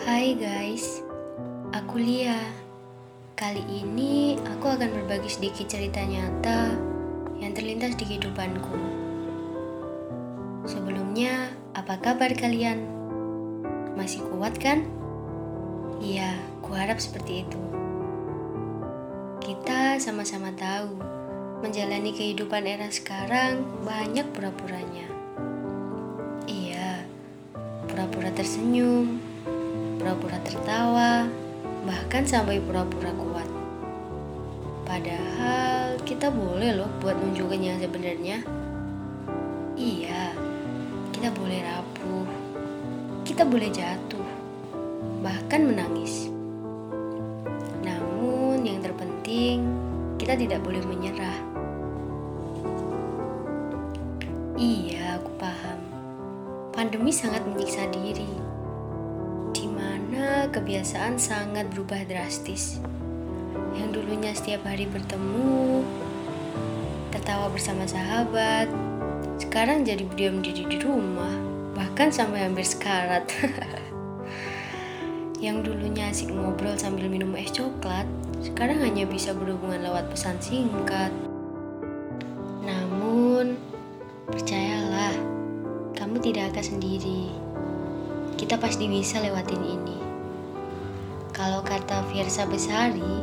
Hai guys, aku Lia. Kali ini aku akan berbagi sedikit cerita nyata yang terlintas di kehidupanku. Sebelumnya, apa kabar kalian? Masih kuat kan? Iya, kuharap seperti itu. Kita sama-sama tahu, menjalani kehidupan era sekarang banyak pura-puranya. Iya, pura-pura tersenyum, pura-pura tertawa, bahkan sampai pura-pura kuat. Padahal kita boleh loh buat nunjukin yang sebenarnya. Iya, kita boleh rapuh, kita boleh jatuh, bahkan menangis. Namun yang terpenting, kita tidak boleh menyerah. Iya, aku paham. Pandemi sangat menyiksa diri. Mana kebiasaan sangat berubah drastis. Yang dulunya setiap hari bertemu, tertawa bersama sahabat, sekarang jadi diam diri di rumah, bahkan sampai hampir sekarat. Yang dulunya asik ngobrol sambil minum es coklat, sekarang hanya bisa berhubungan lewat pesan singkat. Namun, percayalah, kamu tidak akan sendiri. Kita pasti bisa lewatin ini. Kalau kata Fiersa Besari,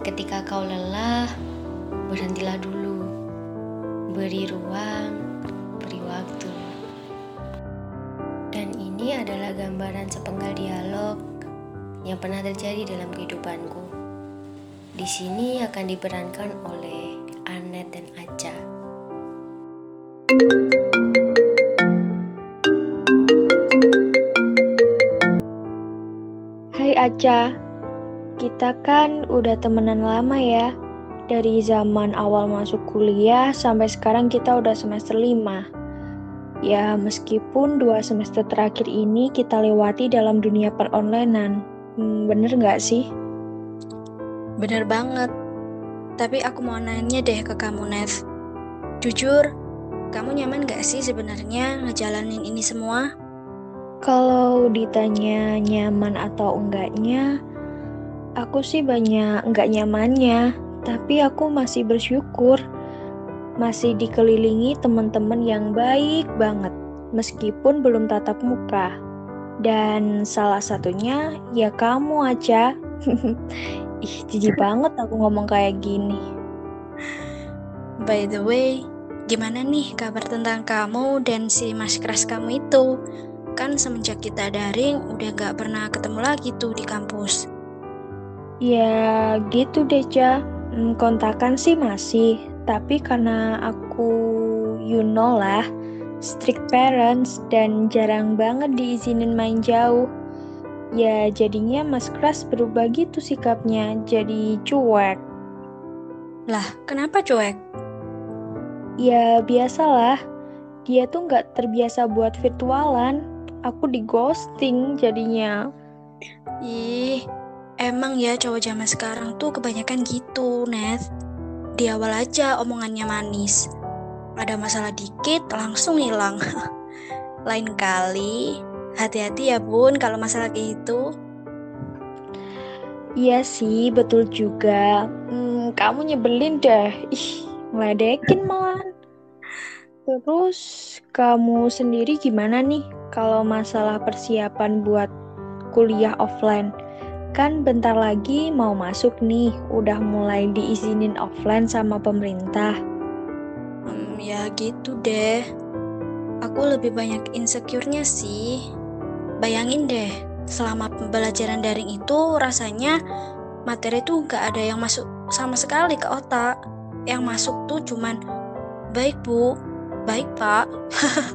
ketika kau lelah, berhentilah dulu. Beri ruang, beri waktu. Dan ini adalah gambaran sepenggal dialog yang pernah terjadi dalam kehidupanku. Di sini akan diperankan oleh Anet dan Aca. Hai Aca, kita kan udah temenan lama ya. Dari zaman awal masuk kuliah sampai sekarang kita udah semester 5. Ya, meskipun dua semester terakhir ini kita lewati dalam dunia peronlinean. Hmm, bener nggak sih? Bener banget. Tapi aku mau nanya deh ke kamu, Nev. Jujur, kamu nyaman gak sih sebenarnya ngejalanin ini semua? Kalau ditanya nyaman atau enggaknya, aku sih banyak enggak nyamannya. Tapi aku masih bersyukur masih dikelilingi teman-teman yang baik banget meskipun belum tatap muka. Dan salah satunya ya kamu aja. Ih, jijik banget aku ngomong kayak gini. By the way, gimana nih kabar tentang kamu dan si mas keras kamu itu? Kan semenjak kita daring udah gak pernah ketemu lagi tuh di kampus. Ya gitu deh, Ca. Hmm, Kontakan sih masih, tapi karena aku you know lah, strict parents dan jarang banget diizinin main jauh. Ya jadinya Mas Kras berubah gitu sikapnya, jadi cuek. Lah, kenapa cuek? Ya biasalah, dia tuh nggak terbiasa buat virtualan. Aku di ghosting jadinya. Ih, emang ya cowok zaman sekarang tuh kebanyakan gitu, Neth. Di awal aja omongannya manis. Ada masalah dikit langsung hilang. Lain kali, hati-hati ya bun kalau masalah kayak gitu. Iya sih, betul juga. Hmm, kamu nyebelin deh. Ih, ngeledekin malahan. Terus kamu sendiri gimana nih kalau masalah persiapan buat kuliah offline? Kan bentar lagi mau masuk nih, udah mulai diizinin offline sama pemerintah. Hmm, ya gitu deh. Aku lebih banyak insecure-nya sih. Bayangin deh, selama pembelajaran daring itu rasanya materi tuh gak ada yang masuk sama sekali ke otak. Yang masuk tuh cuman baik bu, baik pak.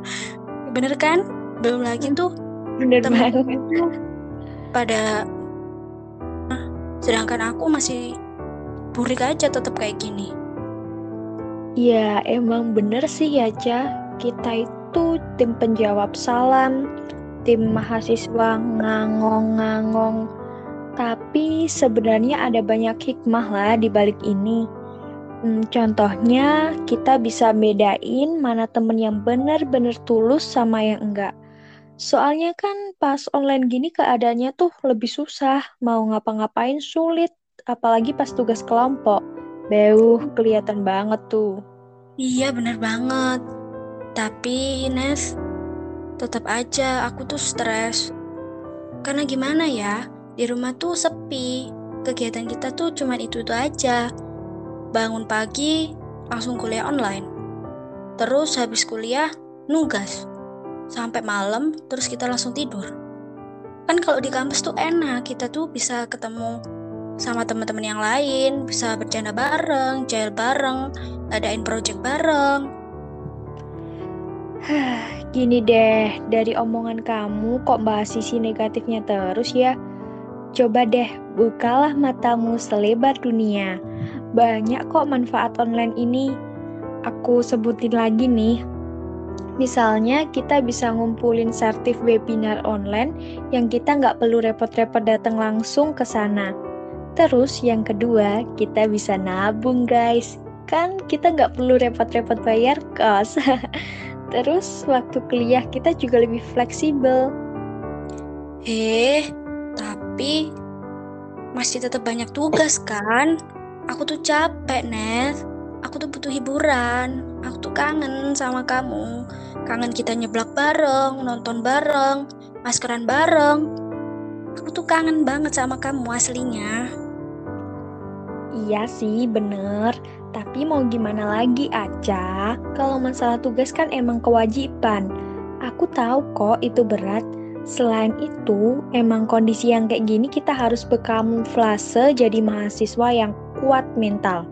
Bener kan? Belum lagi tuh Bener Temen- banget. pada sedangkan aku masih burik aja tetap kayak gini. Ya, emang bener sih ya, Ca. Kita itu tim penjawab salam, tim mahasiswa ngangong-ngangong. Tapi sebenarnya ada banyak hikmah lah di balik ini. Hmm, contohnya, kita bisa bedain mana temen yang bener-bener tulus sama yang enggak. Soalnya kan pas online gini keadaannya tuh lebih susah, mau ngapa-ngapain sulit, apalagi pas tugas kelompok. Beuh, kelihatan banget tuh. Iya bener banget. Tapi Nes, tetap aja aku tuh stres. Karena gimana ya, di rumah tuh sepi. Kegiatan kita tuh cuma itu-itu aja. Bangun pagi, langsung kuliah online. Terus habis kuliah, nugas sampai malam terus kita langsung tidur kan kalau di kampus tuh enak kita tuh bisa ketemu sama teman-teman yang lain bisa bercanda bareng jail bareng adain project bareng Gini deh, dari omongan kamu kok bahas sisi negatifnya terus ya? Coba deh, bukalah matamu selebar dunia. Banyak kok manfaat online ini. Aku sebutin lagi nih, Misalnya kita bisa ngumpulin sertif webinar online yang kita nggak perlu repot-repot datang langsung ke sana. Terus yang kedua, kita bisa nabung guys. Kan kita nggak perlu repot-repot bayar kos. Terus waktu kuliah kita juga lebih fleksibel. Eh, tapi masih tetap banyak tugas kan? Aku tuh capek, Nes. Aku tuh butuh hiburan. Aku tuh kangen sama kamu. Kangen kita nyeblak bareng, nonton bareng, maskeran bareng. Aku tuh kangen banget sama kamu aslinya. Iya sih, bener. Tapi mau gimana lagi, Aca? Kalau masalah tugas kan emang kewajiban. Aku tahu kok itu berat. Selain itu, emang kondisi yang kayak gini kita harus berkamuflase jadi mahasiswa yang kuat mental.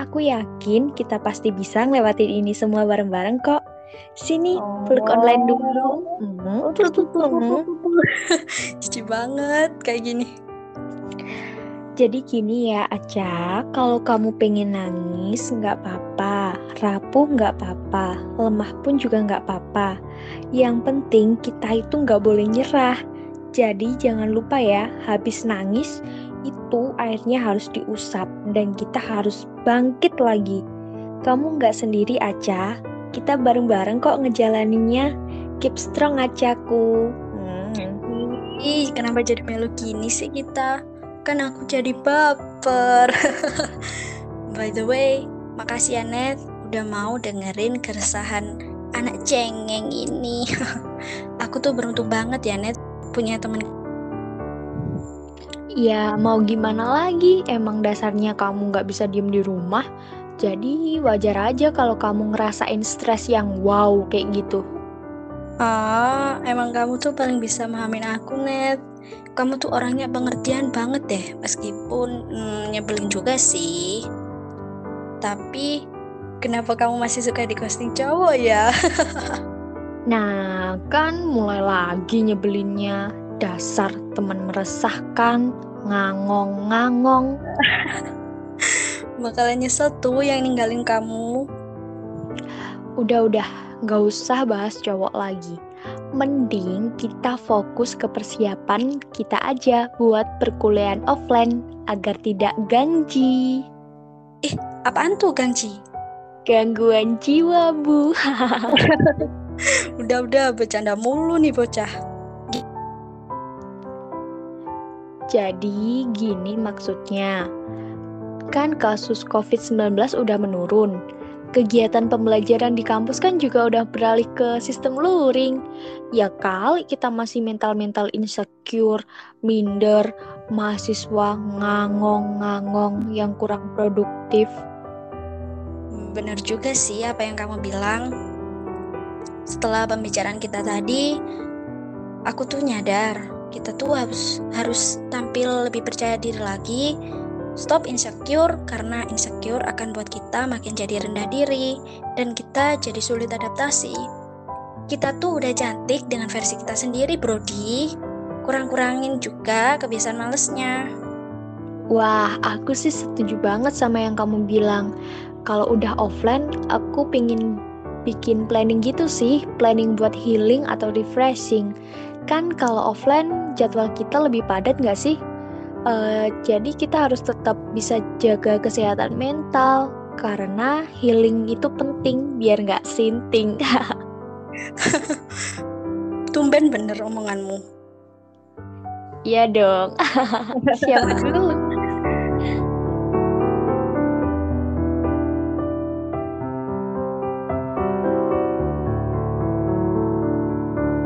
Aku yakin kita pasti bisa ngelewatin ini semua bareng-bareng kok. Sini, oh. peluk online dulu. Hmm. Cici banget kayak gini. Jadi gini ya Aca, kalau kamu pengen nangis nggak apa-apa, rapuh nggak apa-apa, lemah pun juga nggak apa-apa. Yang penting kita itu nggak boleh nyerah. Jadi jangan lupa ya, habis nangis itu airnya harus diusap dan kita harus bangkit lagi. Kamu nggak sendiri aja, kita bareng-bareng kok ngejalaninnya. Keep strong acaku. Hmm. Ih, kenapa jadi melu gini sih kita? Kan aku jadi baper. By the way, makasih ya Net udah mau dengerin keresahan anak cengeng ini. aku tuh beruntung banget ya Net punya temen Ya mau gimana lagi, emang dasarnya kamu nggak bisa diem di rumah, jadi wajar aja kalau kamu ngerasain stres yang wow kayak gitu. Ah, emang kamu tuh paling bisa memahamin aku, Net. Kamu tuh orangnya pengertian banget deh, meskipun hmm, nyebelin juga sih. Tapi, kenapa kamu masih suka di ghosting cowok ya? nah, kan mulai lagi nyebelinnya dasar teman meresahkan, ngangong-ngangong. Bakalan nyesel tuh yang ninggalin kamu. Udah-udah, gak usah bahas cowok lagi. Mending kita fokus ke persiapan kita aja buat perkuliahan offline agar tidak gangji. Eh, apaan tuh gangji? Gangguan jiwa, Bu. Udah-udah, bercanda mulu nih bocah. Jadi gini maksudnya, kan kasus COVID-19 udah menurun. Kegiatan pembelajaran di kampus kan juga udah beralih ke sistem luring. Ya kali kita masih mental-mental insecure, minder, mahasiswa ngangong-ngangong yang kurang produktif. Bener juga sih apa yang kamu bilang. Setelah pembicaraan kita tadi, aku tuh nyadar kita tuh harus harus tampil lebih percaya diri lagi. Stop insecure karena insecure akan buat kita makin jadi rendah diri dan kita jadi sulit adaptasi. Kita tuh udah cantik dengan versi kita sendiri Brody kurang-kurangin juga kebiasaan malesnya. Wah, aku sih setuju banget sama yang kamu bilang. Kalau udah offline, aku pingin bikin planning gitu sih, planning buat healing atau refreshing. Kan kalau offline jadwal kita lebih padat nggak sih? Uh, jadi kita harus tetap bisa jaga kesehatan mental karena healing itu penting biar nggak sinting. tumben bener omonganmu. Iya dong. Siapa dulu?